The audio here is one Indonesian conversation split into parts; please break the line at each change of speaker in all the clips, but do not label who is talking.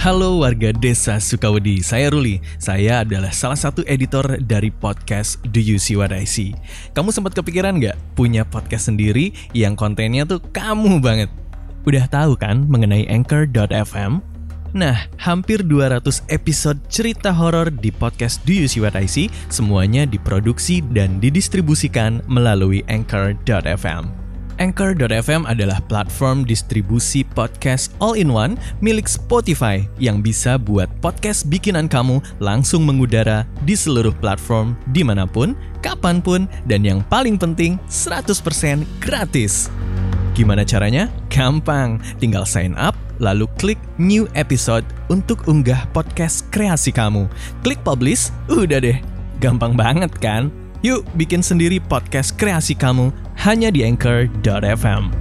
Halo warga desa Sukawedi, saya Ruli. Saya adalah salah satu editor dari podcast Do You See What I See. Kamu sempat kepikiran nggak punya podcast sendiri yang kontennya tuh kamu banget? Udah tahu kan mengenai Anchor.fm? Nah, hampir 200 episode cerita horor di podcast Do You See What I See semuanya diproduksi dan didistribusikan melalui Anchor.fm. Anchor.fm adalah platform distribusi podcast all-in-one milik Spotify yang bisa buat podcast bikinan kamu langsung mengudara di seluruh platform di mana pun, kapan pun, dan yang paling penting 100% gratis. Gimana caranya? Gampang, tinggal sign up, lalu klik new episode untuk unggah podcast kreasi kamu. Klik publish, udah deh. Gampang banget kan? Yuk bikin sendiri podcast kreasi kamu hanya di anchor.fm.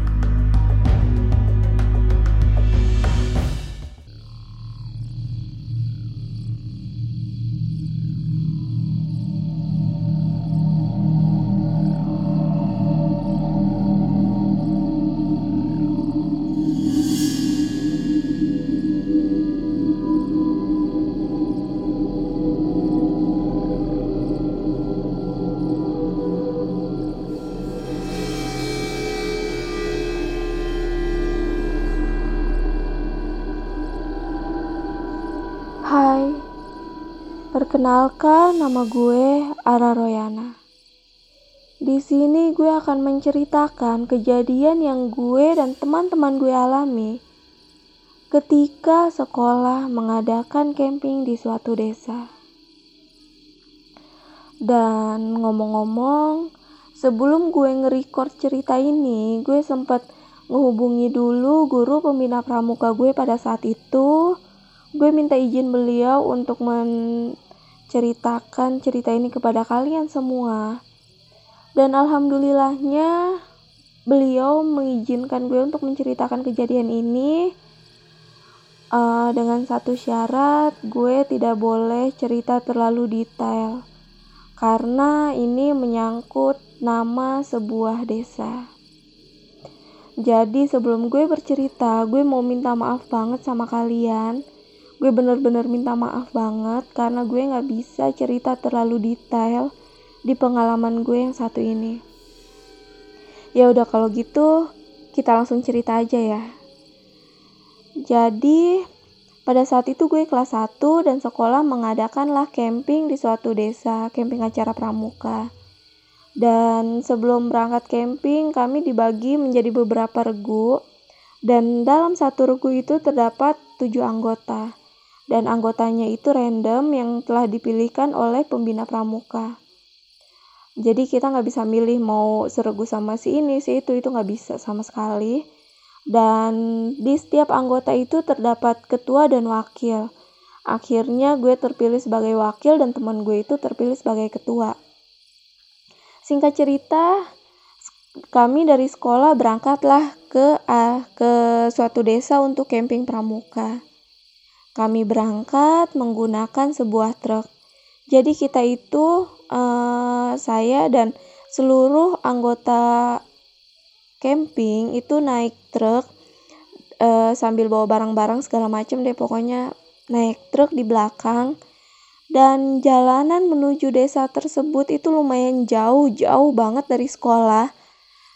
perkenalkan nama gue Ara Royana. Di sini gue akan menceritakan kejadian yang gue dan teman-teman gue alami ketika sekolah mengadakan camping di suatu desa. Dan ngomong-ngomong, sebelum gue nge-record cerita ini, gue sempat ngehubungi dulu guru pembina pramuka gue pada saat itu gue minta izin beliau untuk menceritakan cerita ini kepada kalian semua. Dan alhamdulillahnya beliau mengizinkan gue untuk menceritakan kejadian ini uh, dengan satu syarat gue tidak boleh cerita terlalu detail karena ini menyangkut nama sebuah desa. Jadi sebelum gue bercerita, gue mau minta maaf banget sama kalian gue bener-bener minta maaf banget karena gue nggak bisa cerita terlalu detail di pengalaman gue yang satu ini ya udah kalau gitu kita langsung cerita aja ya jadi pada saat itu gue kelas 1 dan sekolah mengadakanlah camping di suatu desa, camping acara pramuka. Dan sebelum berangkat camping, kami dibagi menjadi beberapa regu. Dan dalam satu regu itu terdapat tujuh anggota dan anggotanya itu random yang telah dipilihkan oleh pembina pramuka. Jadi kita nggak bisa milih mau seregu sama si ini, si itu, itu nggak bisa sama sekali. Dan di setiap anggota itu terdapat ketua dan wakil. Akhirnya gue terpilih sebagai wakil dan teman gue itu terpilih sebagai ketua. Singkat cerita, kami dari sekolah berangkatlah ke uh, ke suatu desa untuk camping pramuka. Kami berangkat menggunakan sebuah truk. Jadi kita itu uh, saya dan seluruh anggota camping itu naik truk uh, sambil bawa barang-barang segala macam deh pokoknya naik truk di belakang dan jalanan menuju desa tersebut itu lumayan jauh jauh banget dari sekolah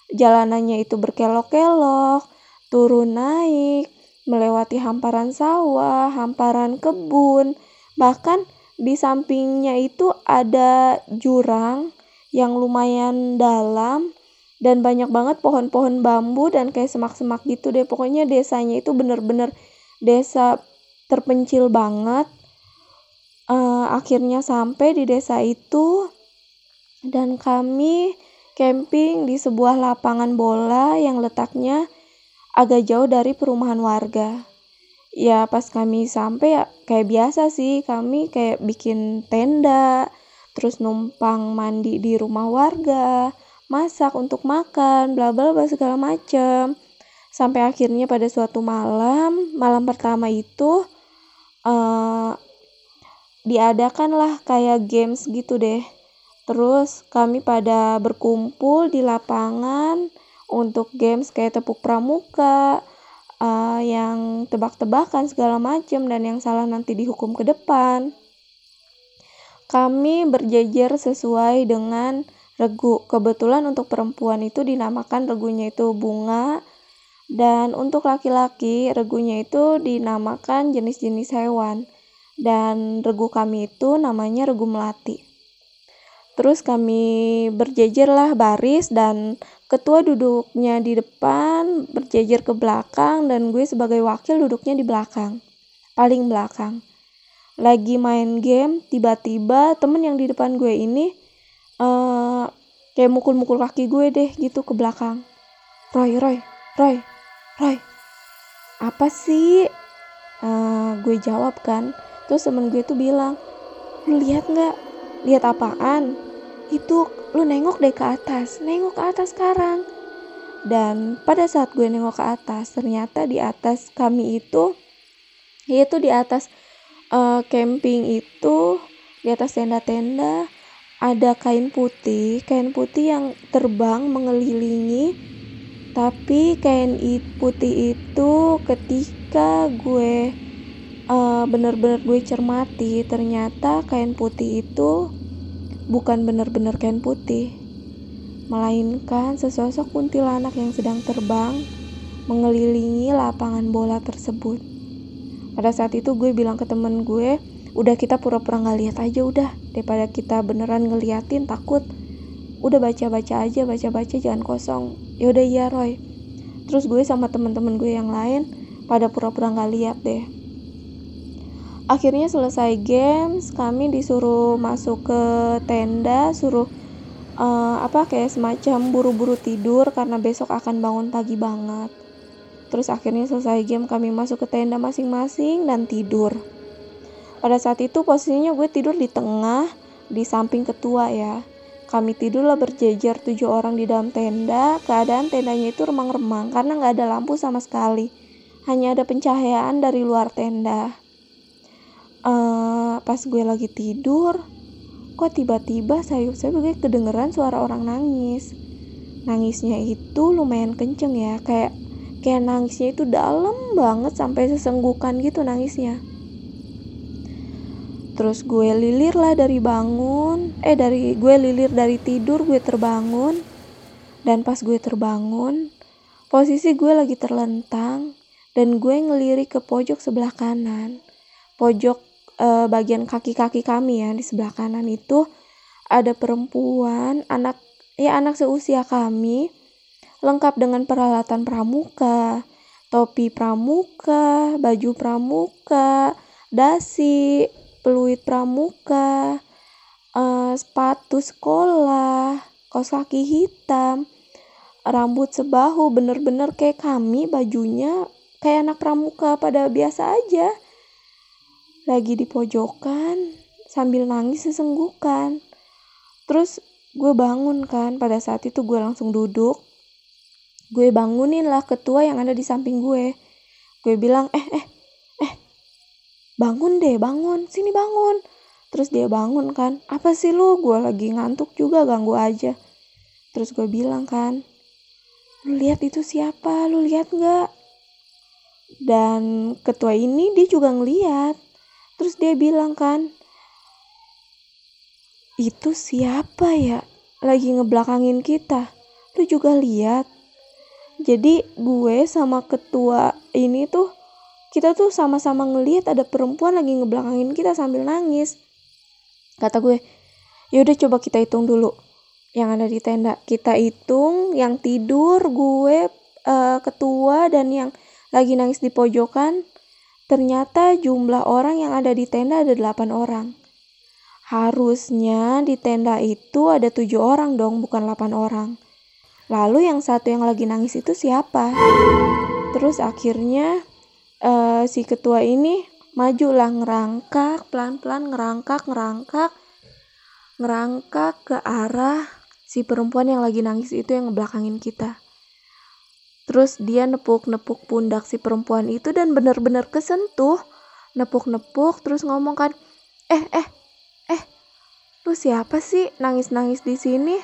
jalanannya itu berkelok-kelok turun naik melewati hamparan sawah, hamparan kebun, bahkan di sampingnya itu ada jurang yang lumayan dalam dan banyak banget pohon-pohon bambu dan kayak semak-semak gitu deh. Pokoknya desanya itu bener-bener desa terpencil banget. Uh, akhirnya sampai di desa itu dan kami camping di sebuah lapangan bola yang letaknya agak jauh dari perumahan warga. Ya pas kami sampai ya kayak biasa sih kami kayak bikin tenda, terus numpang mandi di rumah warga, masak untuk makan, bla bla bla segala macem. Sampai akhirnya pada suatu malam, malam pertama itu uh, diadakanlah kayak games gitu deh. Terus kami pada berkumpul di lapangan untuk games kayak tepuk pramuka, uh, yang tebak-tebakan segala macam dan yang salah nanti dihukum ke depan. Kami berjejer sesuai dengan regu. Kebetulan untuk perempuan itu dinamakan regunya itu bunga dan untuk laki-laki regunya itu dinamakan jenis-jenis hewan. Dan regu kami itu namanya regu melati. Terus kami berjejerlah baris dan ketua duduknya di depan, berjejer ke belakang dan gue sebagai wakil duduknya di belakang. Paling belakang. Lagi main game, tiba-tiba temen yang di depan gue ini uh, kayak mukul-mukul kaki gue deh gitu ke belakang. Roy, Roy, Roy, Roy. Apa sih? Uh, gue jawab kan. Terus temen gue tuh bilang, lu lihat nggak lihat apaan itu lu nengok deh ke atas. Nengok ke atas sekarang. Dan pada saat gue nengok ke atas ternyata di atas kami itu yaitu di atas uh, camping itu di atas tenda-tenda ada kain putih. Kain putih yang terbang mengelilingi. Tapi kain putih itu ketika gue uh, bener-bener gue cermati ternyata kain putih itu bukan benar-benar kain putih melainkan sesosok kuntilanak yang sedang terbang mengelilingi lapangan bola tersebut. Pada saat itu gue bilang ke temen gue udah kita pura-pura nggak lihat aja udah daripada kita beneran ngeliatin takut. Udah baca-baca aja baca-baca jangan kosong. Ya udah iya Roy. Terus gue sama temen-temen gue yang lain pada pura-pura nggak lihat deh akhirnya selesai games kami disuruh masuk ke tenda suruh uh, apa kayak semacam buru-buru tidur karena besok akan bangun pagi banget. Terus akhirnya selesai game kami masuk ke tenda masing-masing dan tidur. Pada saat itu posisinya gue tidur di tengah di samping ketua ya. Kami tidurlah berjejer tujuh orang di dalam tenda. Keadaan tendanya itu remang-remang karena nggak ada lampu sama sekali. Hanya ada pencahayaan dari luar tenda uh, pas gue lagi tidur kok tiba-tiba sayup saya gue kedengeran suara orang nangis. Nangisnya itu lumayan kenceng ya kayak kayak nangisnya itu dalam banget sampai sesenggukan gitu nangisnya. Terus gue lilir lah dari bangun eh dari gue lilir dari tidur gue terbangun. Dan pas gue terbangun posisi gue lagi terlentang dan gue ngelirik ke pojok sebelah kanan. Pojok uh, bagian kaki-kaki kami ya di sebelah kanan itu ada perempuan anak ya anak seusia kami lengkap dengan peralatan pramuka topi pramuka baju pramuka dasi peluit pramuka uh, sepatu sekolah kaos kaki hitam rambut sebahu bener-bener kayak kami bajunya kayak anak pramuka pada biasa aja lagi di pojokan sambil nangis sesenggukan. Terus gue bangun kan, pada saat itu gue langsung duduk. Gue bangunin lah ketua yang ada di samping gue. Gue bilang, eh, eh, eh, bangun deh, bangun, sini bangun. Terus dia bangun kan, apa sih lu? Gue lagi ngantuk juga, ganggu aja. Terus gue bilang kan, lu lihat itu siapa? Lu lihat nggak? Dan ketua ini dia juga ngeliat Terus dia bilang kan, itu siapa ya lagi ngebelakangin kita? Lu juga lihat. Jadi gue sama ketua ini tuh kita tuh sama-sama ngelihat ada perempuan lagi ngebelakangin kita sambil nangis. Kata gue, yaudah coba kita hitung dulu yang ada di tenda. Kita hitung yang tidur gue uh, ketua dan yang lagi nangis di pojokan Ternyata jumlah orang yang ada di tenda ada 8 orang. Harusnya di tenda itu ada tujuh orang dong, bukan 8 orang. Lalu yang satu yang lagi nangis itu siapa? Terus akhirnya uh, si ketua ini majulah ngerangkak, pelan-pelan ngerangkak, ngerangkak, ngerangkak ke arah si perempuan yang lagi nangis itu yang ngebelakangin kita. Terus dia nepuk-nepuk pundak si perempuan itu dan benar-benar kesentuh. Nepuk-nepuk terus ngomong kan, "Eh, eh, eh, lu siapa sih nangis-nangis di sini?"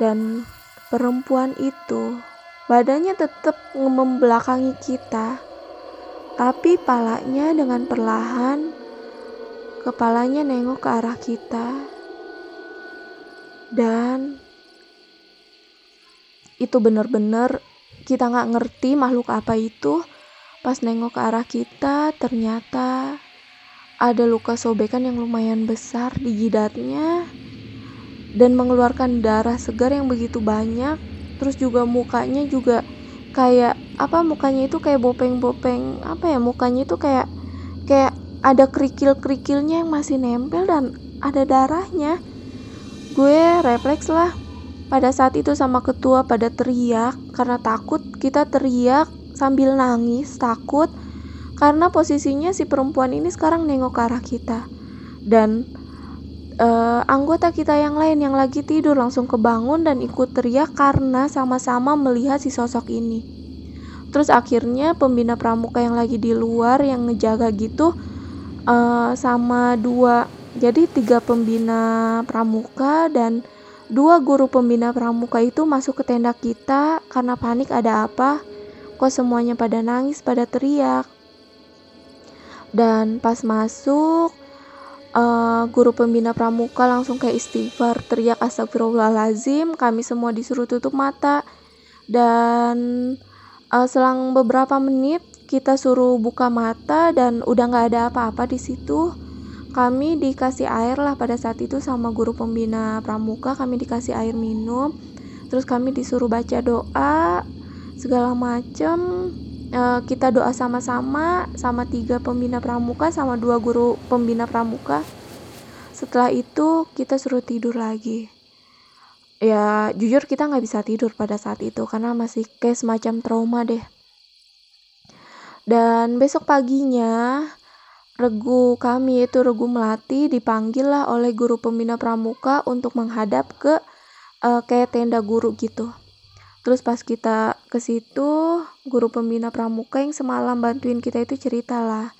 Dan perempuan itu badannya tetap membelakangi kita tapi palanya dengan perlahan kepalanya nengok ke arah kita dan itu benar-benar kita nggak ngerti makhluk apa itu. Pas nengok ke arah kita ternyata ada luka sobekan yang lumayan besar di jidatnya dan mengeluarkan darah segar yang begitu banyak. Terus juga mukanya juga kayak apa mukanya itu kayak bopeng-bopeng apa ya mukanya itu kayak kayak ada kerikil-kerikilnya yang masih nempel dan ada darahnya. Gue refleks lah pada saat itu sama ketua pada teriak karena takut kita teriak sambil nangis takut karena posisinya si perempuan ini sekarang nengok ke arah kita. Dan uh, anggota kita yang lain yang lagi tidur langsung kebangun dan ikut teriak karena sama-sama melihat si sosok ini. Terus akhirnya pembina pramuka yang lagi di luar yang ngejaga gitu uh, sama dua jadi tiga pembina pramuka dan dua guru pembina pramuka itu masuk ke tenda kita karena panik ada apa. Kok semuanya pada nangis pada teriak. Dan pas masuk uh, guru pembina pramuka langsung kayak istighfar teriak astagfirullahalazim kami semua disuruh tutup mata. Dan uh, selang beberapa menit kita suruh buka mata dan udah nggak ada apa-apa di situ kami dikasih air lah pada saat itu sama guru pembina pramuka. Kami dikasih air minum. Terus kami disuruh baca doa segala macem. Uh, kita doa sama-sama sama tiga pembina pramuka sama dua guru pembina pramuka. Setelah itu kita suruh tidur lagi. Ya jujur kita nggak bisa tidur pada saat itu karena masih kayak semacam trauma deh. Dan besok paginya regu kami itu regu melati dipanggil lah oleh guru pembina pramuka untuk menghadap ke uh, kayak tenda guru gitu Terus pas kita ke situ, guru pembina pramuka yang semalam bantuin kita itu cerita lah.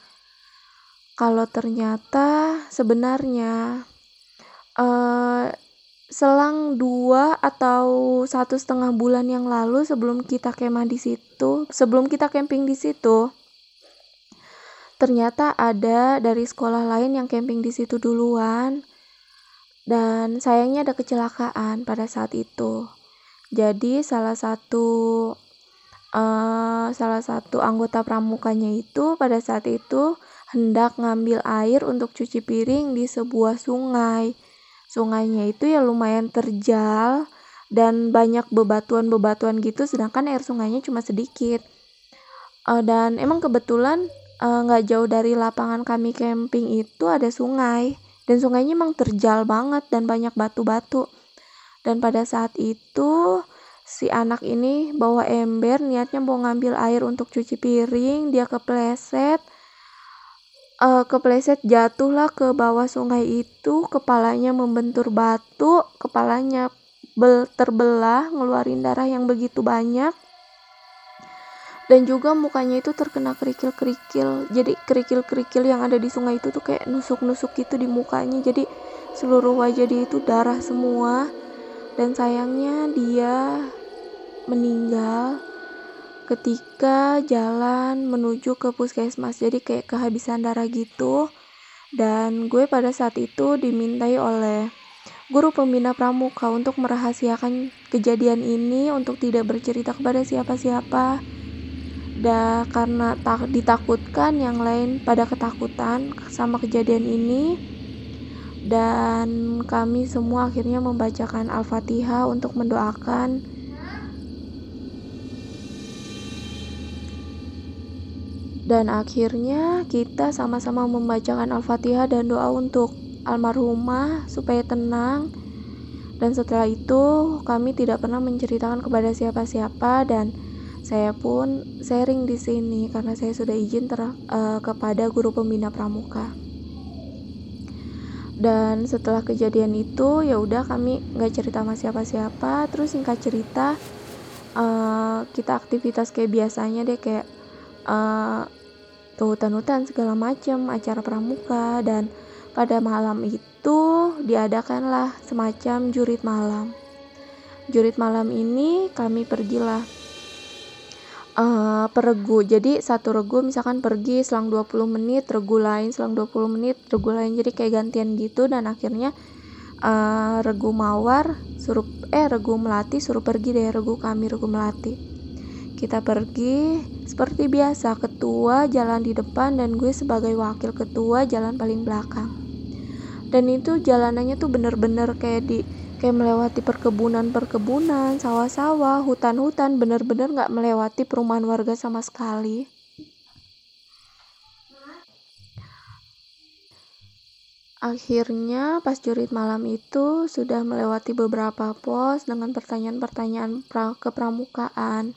Kalau ternyata sebenarnya uh, selang dua atau satu setengah bulan yang lalu sebelum kita kemah di situ, sebelum kita camping di situ, ternyata ada dari sekolah lain yang camping di situ duluan dan sayangnya ada kecelakaan pada saat itu jadi salah satu uh, salah satu anggota pramukanya itu pada saat itu hendak ngambil air untuk cuci piring di sebuah sungai. Sungainya itu ya lumayan terjal dan banyak bebatuan-bebatuan gitu sedangkan air sungainya cuma sedikit. Uh, dan emang kebetulan nggak uh, jauh dari lapangan kami camping itu ada sungai. Dan sungainya emang terjal banget dan banyak batu-batu. Dan pada saat itu si anak ini bawa ember niatnya mau ngambil air untuk cuci piring dia kepleset. Uh, kepleset jatuhlah ke bawah sungai itu kepalanya membentur batu kepalanya bel terbelah ngeluarin darah yang begitu banyak dan juga mukanya itu terkena kerikil-kerikil. Jadi kerikil-kerikil yang ada di sungai itu tuh kayak nusuk-nusuk gitu di mukanya. Jadi seluruh wajah dia itu darah semua. Dan sayangnya dia meninggal ketika jalan menuju ke puskesmas. Jadi kayak kehabisan darah gitu. Dan gue pada saat itu dimintai oleh guru pembina pramuka untuk merahasiakan kejadian ini untuk tidak bercerita kepada siapa-siapa dan karena tak ditakutkan yang lain pada ketakutan sama kejadian ini. Dan kami semua akhirnya membacakan Al-Fatihah untuk mendoakan. Dan akhirnya kita sama-sama membacakan Al-Fatihah dan doa untuk almarhumah supaya tenang. Dan setelah itu kami tidak pernah menceritakan kepada siapa-siapa dan saya pun sharing di sini karena saya sudah izin ter, uh, kepada guru pembina pramuka. Dan setelah kejadian itu ya udah kami nggak cerita sama siapa-siapa. Terus singkat cerita uh, kita aktivitas kayak biasanya deh kayak uh, ke hutan-hutan segala macam acara pramuka. Dan pada malam itu diadakanlah semacam jurit malam. Jurit malam ini kami pergilah uh, jadi satu regu misalkan pergi selang 20 menit regu lain selang 20 menit regu lain. Jadi kayak gantian gitu. Dan akhirnya uh, regu mawar suruh eh regu melati suruh pergi deh. Regu kami regu melati. Kita pergi seperti biasa. Ketua jalan di depan dan gue sebagai wakil ketua jalan paling belakang. Dan itu jalanannya tuh bener-bener kayak di kayak melewati perkebunan-perkebunan, sawah-sawah, hutan-hutan, bener-bener nggak melewati perumahan warga sama sekali. Akhirnya pas jurit malam itu sudah melewati beberapa pos dengan pertanyaan-pertanyaan pra kepramukaan.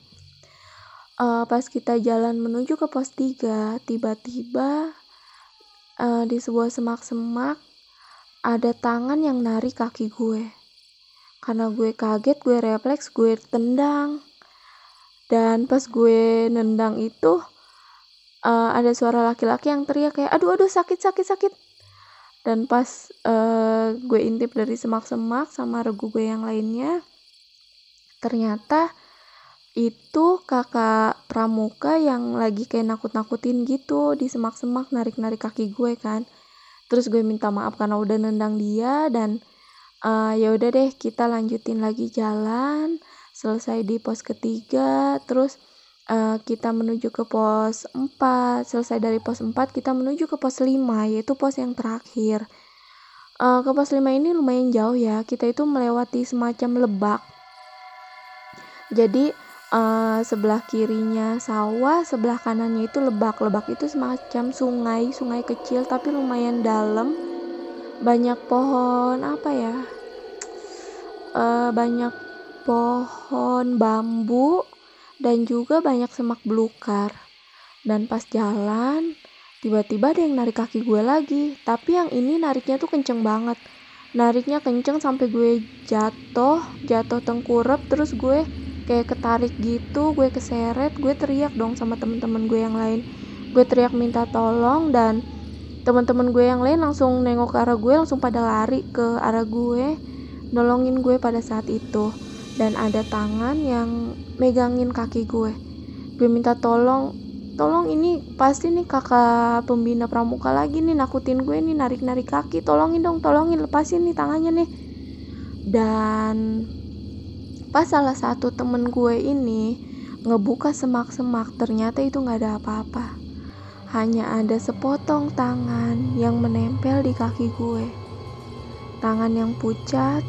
Uh, pas kita jalan menuju ke pos 3, tiba-tiba uh, di sebuah semak-semak ada tangan yang narik kaki gue. Karena gue kaget, gue refleks, gue tendang. Dan pas gue nendang itu, uh, ada suara laki-laki yang teriak kayak, aduh aduh sakit sakit sakit. Dan pas uh, gue intip dari semak-semak sama regu gue yang lainnya, ternyata itu kakak pramuka yang lagi kayak nakut-nakutin gitu di semak-semak narik-narik kaki gue kan terus gue minta maaf karena udah nendang dia dan uh, ya udah deh kita lanjutin lagi jalan selesai di pos ketiga terus uh, kita menuju ke pos 4 selesai dari pos 4 kita menuju ke pos 5 yaitu pos yang terakhir uh, ke pos 5 ini lumayan jauh ya kita itu melewati semacam lebak jadi uh, sebelah kirinya sawah, sebelah kanannya itu lebak. Lebak itu semacam sungai, sungai kecil tapi lumayan dalam. Banyak pohon apa ya? Uh, banyak pohon bambu dan juga banyak semak belukar. Dan pas jalan, tiba-tiba ada yang narik kaki gue lagi. Tapi yang ini nariknya tuh kenceng banget. Nariknya kenceng sampai gue jatuh, jatuh tengkurap terus gue kayak ketarik gitu gue keseret gue teriak dong sama temen-temen gue yang lain gue teriak minta tolong dan teman-teman gue yang lain langsung nengok ke arah gue langsung pada lari ke arah gue nolongin gue pada saat itu. Dan ada tangan yang megangin kaki gue. Gue minta tolong tolong ini pasti nih kakak pembina pramuka lagi nih nakutin gue nih narik-narik kaki. Tolongin dong tolongin lepasin nih tangannya nih. Dan pas salah satu temen gue ini ngebuka semak-semak ternyata itu nggak ada apa-apa hanya ada sepotong tangan yang menempel di kaki gue. Tangan yang pucat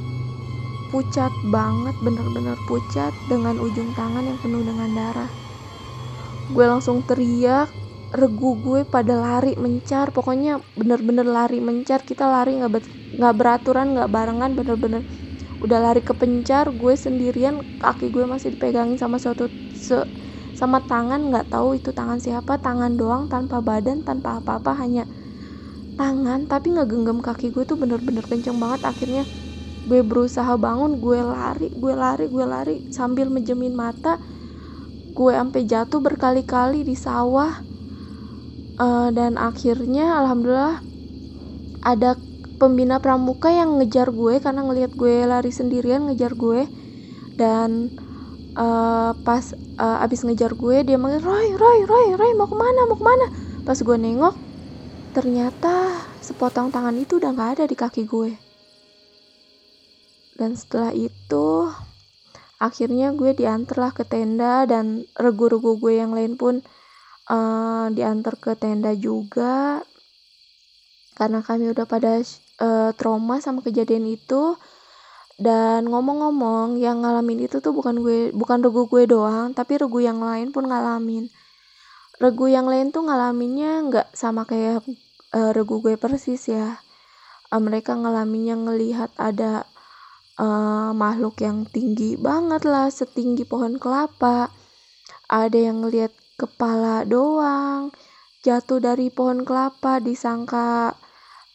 pucat banget bener-bener pucat dengan ujung tangan yang penuh dengan darah. Gue langsung teriak regu gue pada lari mencar. Pokoknya bener-bener lari mencar. Kita lari nggak beraturan nggak barengan bener-bener udah lari ke pencar gue sendirian kaki gue masih dipegangin sama suatu se, sama tangan nggak tahu itu tangan siapa. Tangan doang tanpa badan tanpa apa-apa. Hanya tangan tapi nggak genggam kaki gue tuh bener-bener kenceng banget. Akhirnya gue berusaha bangun gue lari gue lari gue lari. Sambil menjemin mata gue sampai jatuh berkali-kali di sawah. Uh, dan akhirnya alhamdulillah ada pembina pramuka yang ngejar gue. Karena ngelihat gue lari sendirian ngejar gue. Dan uh, pas uh, abis ngejar gue dia manggil Roy Roy Roy Roy mau ke mana mau ke mana? Pas gue nengok ternyata sepotong tangan itu udah nggak ada di kaki gue. Dan setelah itu akhirnya gue diantarlah ke tenda dan regu-regu gue yang lain pun uh, diantar ke tenda juga. Karena kami udah pada uh, trauma sama kejadian itu dan ngomong-ngomong yang ngalamin itu tuh bukan gue bukan regu gue doang tapi regu yang lain pun ngalamin. Regu yang lain tuh ngalaminnya nggak sama kayak uh, regu gue persis ya. Uh, mereka ngalaminnya ngelihat ada uh, makhluk yang tinggi banget lah setinggi pohon kelapa. Ada yang ngelihat kepala doang jatuh dari pohon kelapa disangka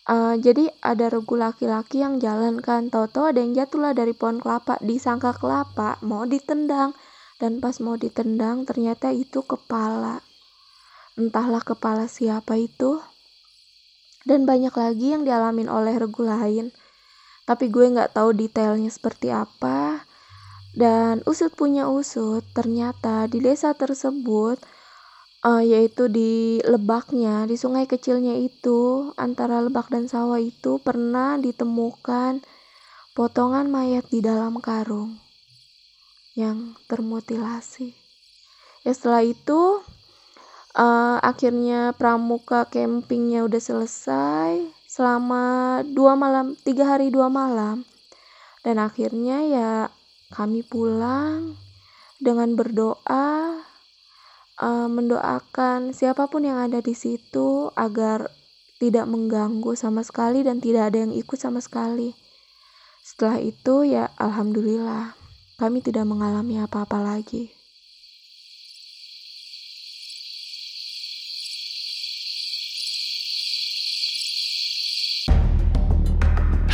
Uh, jadi ada regu laki-laki yang jalan kan, toto ada yang jatuhlah dari pohon kelapa, disangka kelapa, mau ditendang. Dan pas mau ditendang ternyata itu kepala. Entahlah kepala siapa itu. Dan banyak lagi yang dialamin oleh regu lain. Tapi gue nggak tahu detailnya seperti apa. Dan usut punya usut, ternyata di desa tersebut, uh, yaitu di lebaknya, di sungai kecilnya itu, antara lebak dan sawah itu pernah ditemukan potongan mayat di dalam karung yang termutilasi. Ya setelah itu, uh, akhirnya pramuka campingnya udah selesai selama dua malam, tiga hari dua malam. Dan akhirnya ya kami pulang dengan berdoa, uh, mendoakan siapa pun yang ada di situ agar tidak mengganggu sama sekali dan tidak ada yang ikut sama sekali. Setelah itu ya alhamdulillah kami tidak mengalami apa-apa lagi.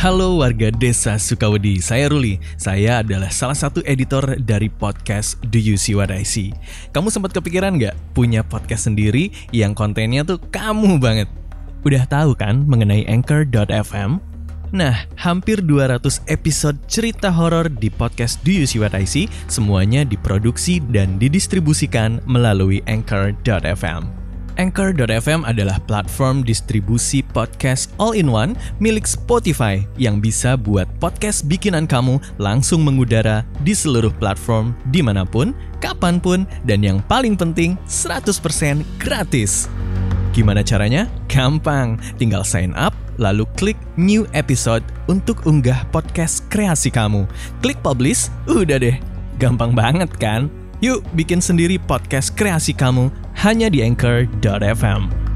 Halo warga desa Sukawedi, saya Ruli. Saya adalah salah satu editor dari podcast Do You See What I See. Kamu sempat kepikiran nggak punya podcast sendiri yang kontennya tuh kamu banget? Udah tahu kan mengenai Anchor.fm? Nah, hampir 200 episode cerita horor di podcast Do You See What I See semuanya diproduksi dan didistribusikan melalui Anchor.fm. Anchor.fm adalah platform distribusi podcast all-in-one milik Spotify yang bisa buat podcast bikinan kamu langsung mengudara di seluruh platform di mana pun, kapan pun, dan yang paling penting 100% gratis. Gimana caranya? Gampang, tinggal sign up, lalu klik new episode untuk unggah podcast kreasi kamu. Klik publish, udah deh. Gampang banget kan? Yuk bikin sendiri podcast kreasi kamu hanya di anchor.fm.